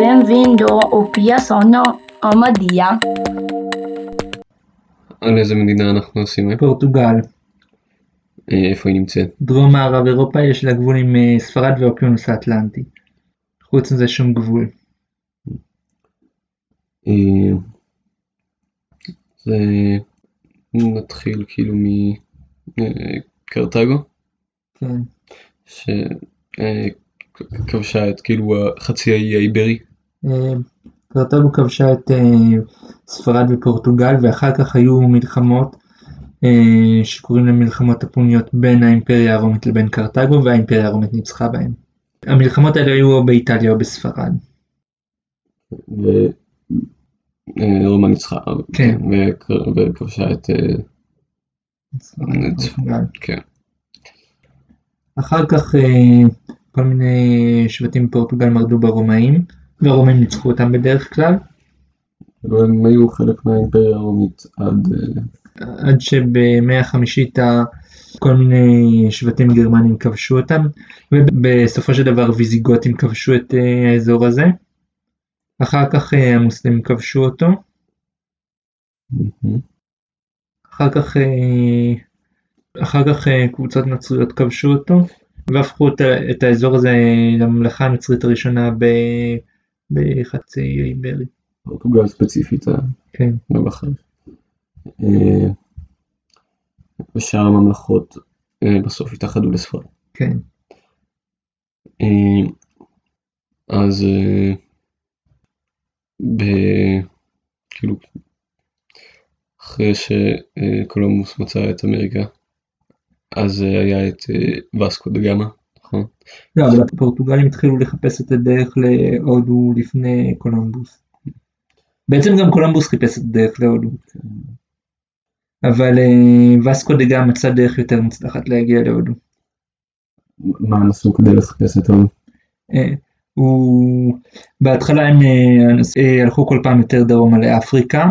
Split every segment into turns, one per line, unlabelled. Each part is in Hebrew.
Bem-vindo ao Piaçono Amadia.
על איזה מדינה אנחנו עושים?
פורטוגל.
איפה היא נמצאת?
דרום מערב אירופה יש לה גבול עם ספרד והאוקיינוס האטלנטי. חוץ מזה שום גבול.
זה... נתחיל כאילו מקרתגו,
כן.
שכבשה את כאילו חצי האי האיברי.
אה, קרתגו כבשה את אה, ספרד ופורטוגל ואחר כך היו מלחמות אה, שקוראים להם מלחמות הפוניות בין האימפריה הרומית לבין קרתגו והאימפריה הרומית ניצחה בהם. המלחמות האלה היו או באיטליה או בספרד.
ורומא ניצחה.
כן.
וכ- וכבשה את... כן.
אחר כך כל מיני שבטים בפורטוגל מרדו ברומאים והרומאים ניצחו אותם בדרך כלל
אבל הם היו חלק מהאימפריה הרומית עד... אה,
עד שבמאה החמישית כל מיני שבטים גרמנים כבשו אותם ובסופו של דבר ויזיגותים כבשו את אה, האזור הזה. אחר כך אה, המוסלמים כבשו אותו. אחר כך, אחר כך קבוצות נוצריות כבשו אותו והפכו את, את האזור הזה לממלכה המצרית הראשונה ב- בחצי האי איברי.
פורטוגל ספציפית, אה,
כן.
לא בחר. אה, ושאר הממלכות אה, בסוף התאחדו לספרד.
כן.
אז ב... כאילו אחרי שקולומבוס מצא את אמריקה אז אה, היה את אה, וסקו דה גאמה, נכון?
לא, אבל הפורטוגלים התחילו לחפש את הדרך להודו לפני קולומבוס. בעצם גם קולומבוס חיפש את הדרך להודו. אבל אה, וסקו דה גאמה מצא דרך יותר מוצלחת להגיע להודו.
מה הם עשו כדי לחפש את?
אה, הוא... בהתחלה הם הלכו כל פעם יותר דרומה לאפריקה,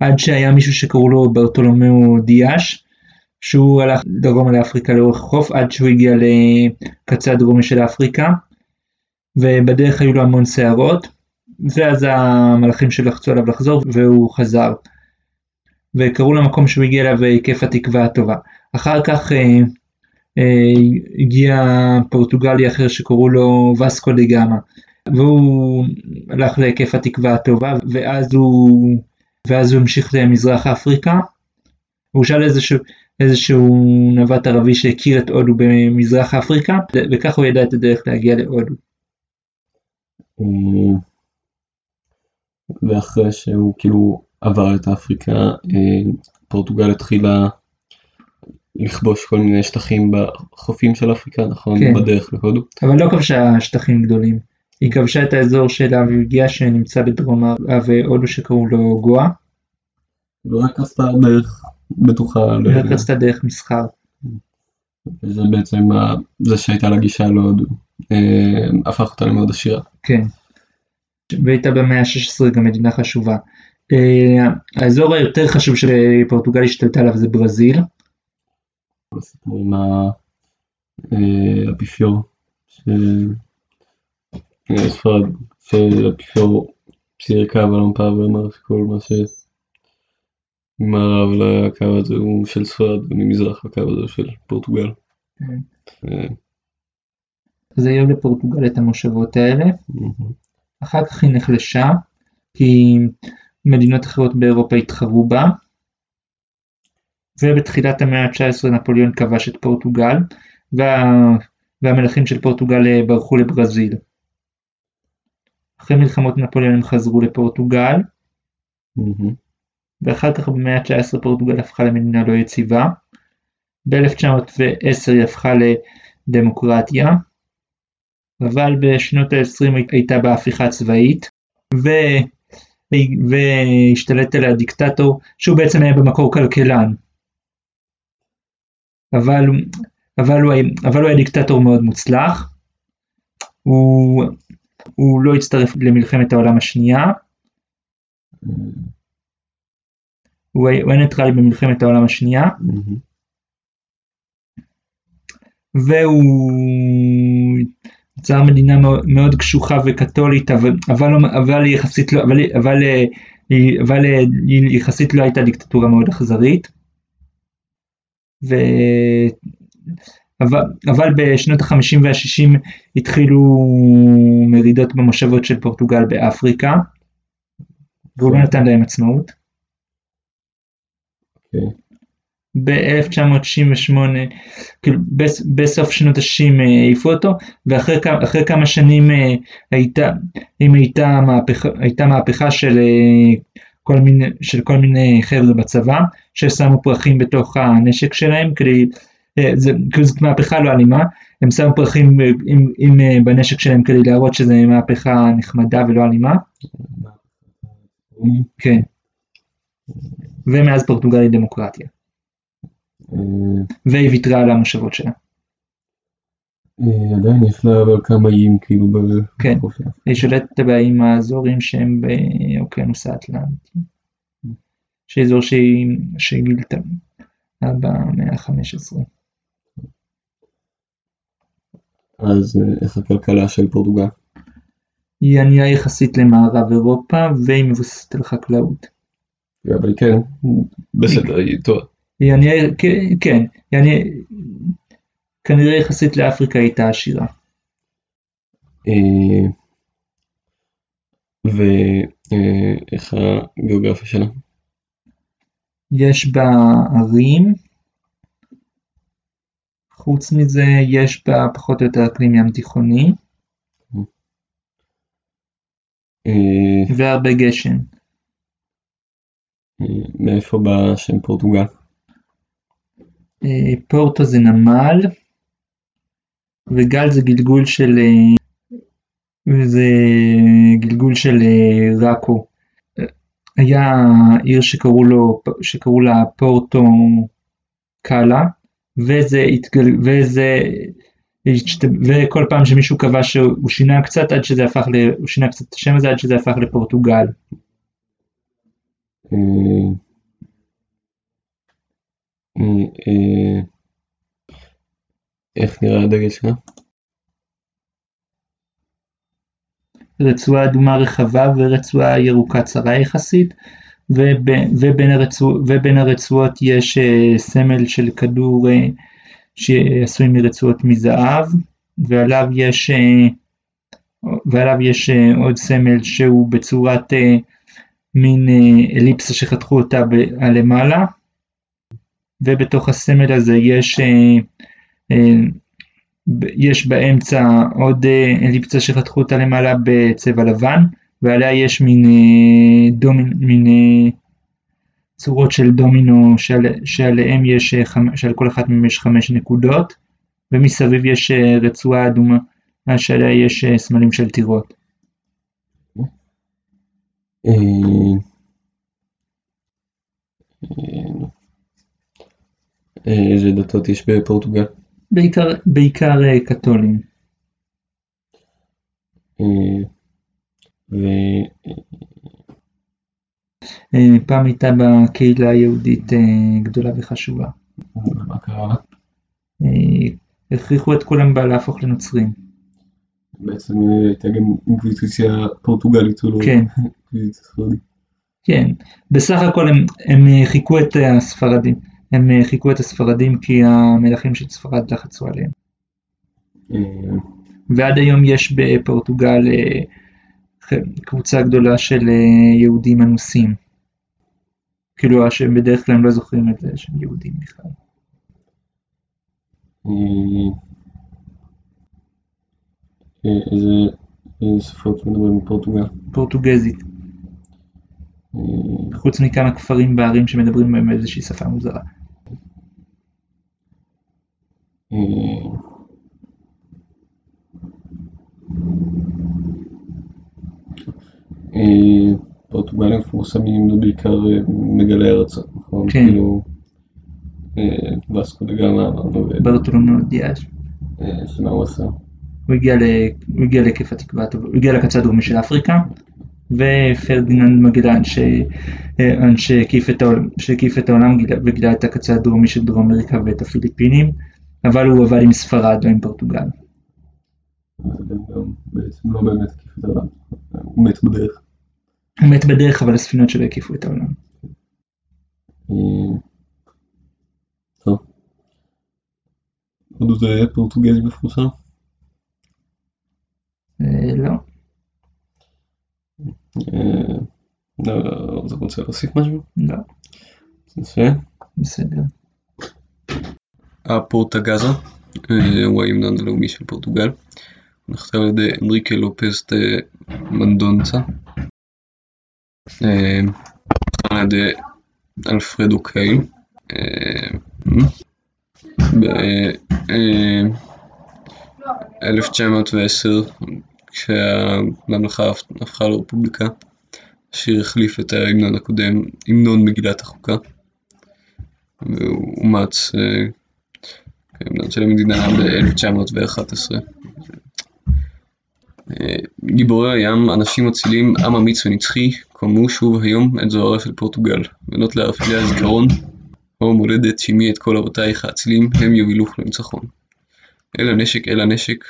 עד שהיה מישהו שקראו לו ברטולומיאו דיאש, שהוא הלך דרומה לאפריקה לאורך החוף, עד שהוא הגיע לקצה הדרומי של אפריקה, ובדרך היו לו המון שערות, ואז המלאכים שלחצו עליו לחזור, והוא חזר. וקראו למקום שהוא הגיע אליו היקף התקווה הטובה. אחר כך אה, אה, הגיע פורטוגלי אחר שקראו לו וסקו דה גאמה והוא הלך להיקף התקווה הטובה ואז הוא, ואז הוא המשיך למזרח אפריקה. הוא שאל איזשהו, איזשהו נווט ערבי שהכיר את הודו במזרח אפריקה וכך הוא ידע את הדרך להגיע להודו.
אה, ואחרי שהוא כאילו עבר את אפריקה, אה, פורטוגל התחילה לכבוש כל מיני שטחים בחופים של אפריקה, נכון?
כן.
בדרך להודו.
אבל לא כבשה שטחים גדולים. היא כבשה את האזור היא הגיעה שנמצא בדרום מערב הודו שקראו לו גואה.
ורק עשתה דרך בטוחה,
היא רק רצתה דרך מסחר.
וזה בעצם זה שהייתה לה גישה להודו, אה, הפך אותה למאוד עשירה.
כן. והייתה במאה ה-16 גם מדינה חשובה. אה, האזור היותר חשוב שפורטוגל השתלטה עליו זה ברזיל.
הסיפור עם האפיפיור, ש- אה, ספרד, שהאפיפיור על המפה ואמר שכל מה שממערב לקו הזה הוא של ספרד וממזרח לקו הזה של פורטוגל.
כן.
אה,
אז היו לפורטוגל את המושבות האלה. אחר כך היא נחלשה, כי מדינות אחרות באירופה התחרו בה. ובתחילת המאה ה-19 נפוליאון כבש את פורטוגל, וה... והמלכים של פורטוגל אה, ברחו לברזיל. אחרי מלחמות נפוליאון הם חזרו לפורטוגל,
מהמם.
ואחר כך במאה ה-19 פורטוגל הפכה למדינה לא יציבה. ב-1910 היא הפכה לדמוקרטיה, אבל בשנות ה-20 הייתה בה הפיכה צבאית, ו... והשתלט עליה דיקטטור שהוא בעצם היה במקור כלכלן. אבל, אבל, הוא, אבל הוא היה דיקטטור מאוד מוצלח. הוא, הוא לא הצטרף למלחמת העולם השנייה, הוא היה ניטרלי במלחמת העולם השנייה. והוא צר מדינה מאוד, קשוחה וקתולית, אבל, אבל, אבל יחסית לא, אבל, אבל, אבל יחסית לא הייתה דיקטטורה מאוד אכזרית. ו... אבל, אבל בשנות ה-50 וה-60 התחילו מרידות במושבות של פורטוגל באפריקה, והוא לא נתן להם עצמאות.
אוקיי.
ב-1968, כאילו בסוף שנות ה-60 העיפו אותו, ואחרי כמה שנים אה, הייתה, אם הייתה מהפכה, הייתה מהפכה של אה, כל מיני, של כל מיני חבר'ה בצבא, ששמו פרחים בתוך הנשק שלהם, כדי, אה, זה, כאילו זאת מהפכה לא אלימה, הם שמו פרחים עם, עם, בנשק שלהם כדי להראות שזו מהפכה נחמדה ולא אלימה. כן. ומאז פורטוגל היא דמוקרטיה. והיא ויתרה על המושבות שלה.
אה, עדיין יש לה אבל כמה איים כאילו
כן, היא שולטת באיים האזורים שהם באוקיינוס האטלנטי. שאזור שהיא גילתה במאה ה-15.
אז אה, איך הכלכלה של פורטוגל?
היא ענייה יחסית למערב אירופה והיא מבוססת על חקלאות.
אבל כן, בסדר, טוב.
יעני, כן, יעני, כנראה יחסית לאפריקה הייתה עשירה.
אה, ואיך הגיאוגרפיה שלה?
יש בה ערים, חוץ מזה יש בה פחות או יותר אקלים ים תיכוני,
אה,
והרבה גשם.
אה, מאיפה בא שם פורטוגל?
אה, פורטו זה נמל, וגל זה גלגול של, אה, זה גלגול של ראקו. היה עיר שקראו, לו, שקראו לה פורטו קאלה, וזה, התגל, וזה, וכל פעם שמישהו קבע שהוא שינה קצת עד שזה הפך, ל, הוא שינה קצת את השם הזה עד שזה הפך לפורטוגל.
אה, איך נראה הדגל שלה?
רצועה אדומה רחבה ורצועה ירוקה צרה יחסית ובין, הרצוע, ובין הרצועות יש סמל של כדור שעשוי מרצועות מזהב ועליו יש, ועליו יש עוד סמל שהוא בצורת מין uh, אליפסה שחתכו אותה למעלה ובתוך הסמל הזה יש, אה, אה, יש באמצע עוד אה, אליפסה שחתכו אותה למעלה בצבע לבן, ועליה יש מין, דומין, מין צורות של דומינו שעל, שעליהם יש, שעל כל אחת מהן יש חמש נקודות, ומסביב יש רצועה אדומה שעליה יש סמלים של טירות.
איזה דתות יש בפורטוגל?
בעיקר, בעיקר אה, קתולים.
אה, ו...
אה, פעם הייתה בקהילה היהודית גדולה וחשובה.
מה קרה
הכריחו את כולם בה להפוך לנוצרים.
בעצם הייתה גם אינקוויזיציה פורטוגלית, או לא
כן. כן, בסך הכל הם, הם חיכו את הספרדים. הם אה, חיכו את הספרדים כי המלכים של ספרד לחצו עליהם.
אה.
ועד היום יש בפורטוגל אה, קבוצה גדולה של יהודים אנוסים. כאילו שהם בדרך כלל לא זוכרים את זה שהם יהודים בכלל.
איזה שפות מדברים בפורטוגל?
פורטוגזית. חוץ מכמה כפרים בערים שמדברים בהם איזושהי שפה מוזרה.
אה, פורטוגלים מפורסמים בעיקר אה, מגלי ארצות, נכון?
כן.
כאילו, וסקו דה אמרנו.
ברטולומו דיאש.
שמה הוא עשה?
הוא הגיע לכיף התקווה, הוא הגיע לקצה הדרומי של אפריקה, ופרדיננד מגלן שהקיף את העולם וגילה את הקצה הדרומי של דרום אמריקה ואת הפיליפינים. אבל הוא עבד עם ספרד, לא עם פורטוגל.
בעצם לא באמת הקיפו את העולם. הוא מת בדרך.
הוא מת בדרך אבל הספינות שלו הקיפו את העולם.
אה, טוב. הודו זה פורטוגזי מפורסם?
אה, לא.
אה, לא, לא, אתה רוצה להוסיף משהו?
לא.
יפה.
בסדר.
הפורטגזה אה, הוא ההמנון הלאומי של פורטוגל. הוא נכתב על ידי אנריקה לופס דה מנדונצה. אה, נכתב על ידי אלפרדו קייל. ב-1910 כשהממלכה הפכה לרפובליקה השיר החליף את ההמנון הקודם, המנון מגילת החוקה. והוא אומץ אה, כהמנון של המדינה ב-1911 אה, גיבורי הים, אנשים אצילים, עם אמיץ ונצחי, קומו שוב היום את זוהרה של פורטוגל, בנות לערפילי הזיכרון, או מולדת שמי את כל אבותייך האצילים, הם יובילוך לניצחון. אל הנשק, אל הנשק,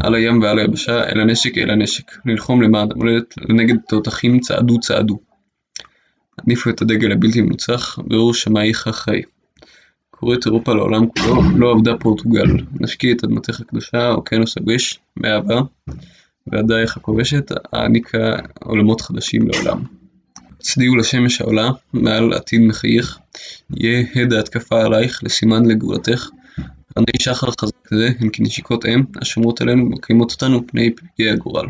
על הים ועל היבשה, אל הנשק, אל הנשק, ללחום למען המולדת, לנגד תותחים צעדו צעדו. הניפו את הדגל הבלתי מנוצח, באור שמייך חי. קוראת אירופה לעולם כולו, לא עבדה פורטוגל, נשקי את אדמתך הקדושה, אוקיינוס הגש, מאהבה, ועדייך הכובשת, העניקה עולמות חדשים לעולם. הצדיעו לשמש העולה, מעל עתיד מחייך, יהיה הד ההתקפה עלייך, לסימן לגאולתך, קרני שחר חזק זה הן כנשיקות אם, השומרות עלינו ומקיימות אותנו מפני פגעי הגורל.